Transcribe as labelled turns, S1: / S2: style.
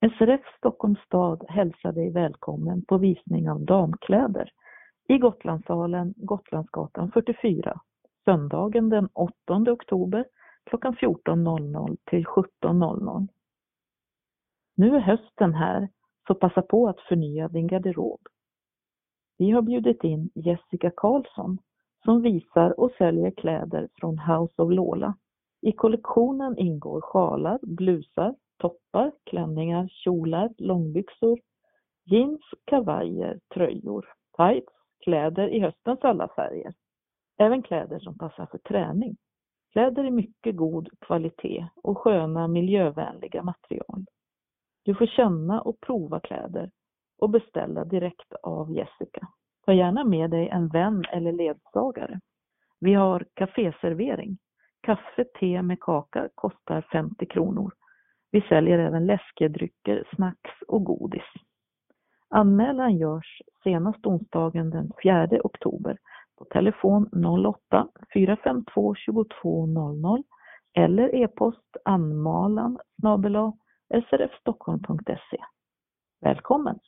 S1: SRF Stockholms stad hälsar dig välkommen på visning av damkläder i Gotlandssalen, Gotlandsgatan 44, söndagen den 8 oktober klockan 14.00 till 17.00. Nu är hösten här, så passa på att förnya din garderob. Vi har bjudit in Jessica Karlsson som visar och säljer kläder från House of Lola. I kollektionen ingår sjalar, blusar, toppar, klänningar, kjolar, långbyxor, jeans, kavajer, tröjor, tights, kläder i höstens alla färger. Även kläder som passar för träning. Kläder i mycket god kvalitet och sköna miljövänliga material. Du får känna och prova kläder och beställa direkt av Jessica. Ta gärna med dig en vän eller ledsagare. Vi har kaféservering. Kaffe, te med kaka kostar 50 kronor. Vi säljer även läskedrycker, snacks och godis. Anmälan görs senast onsdagen den 4 oktober på telefon 08 452 2200 eller e-post anmalan srfstockholm.se. Välkommen!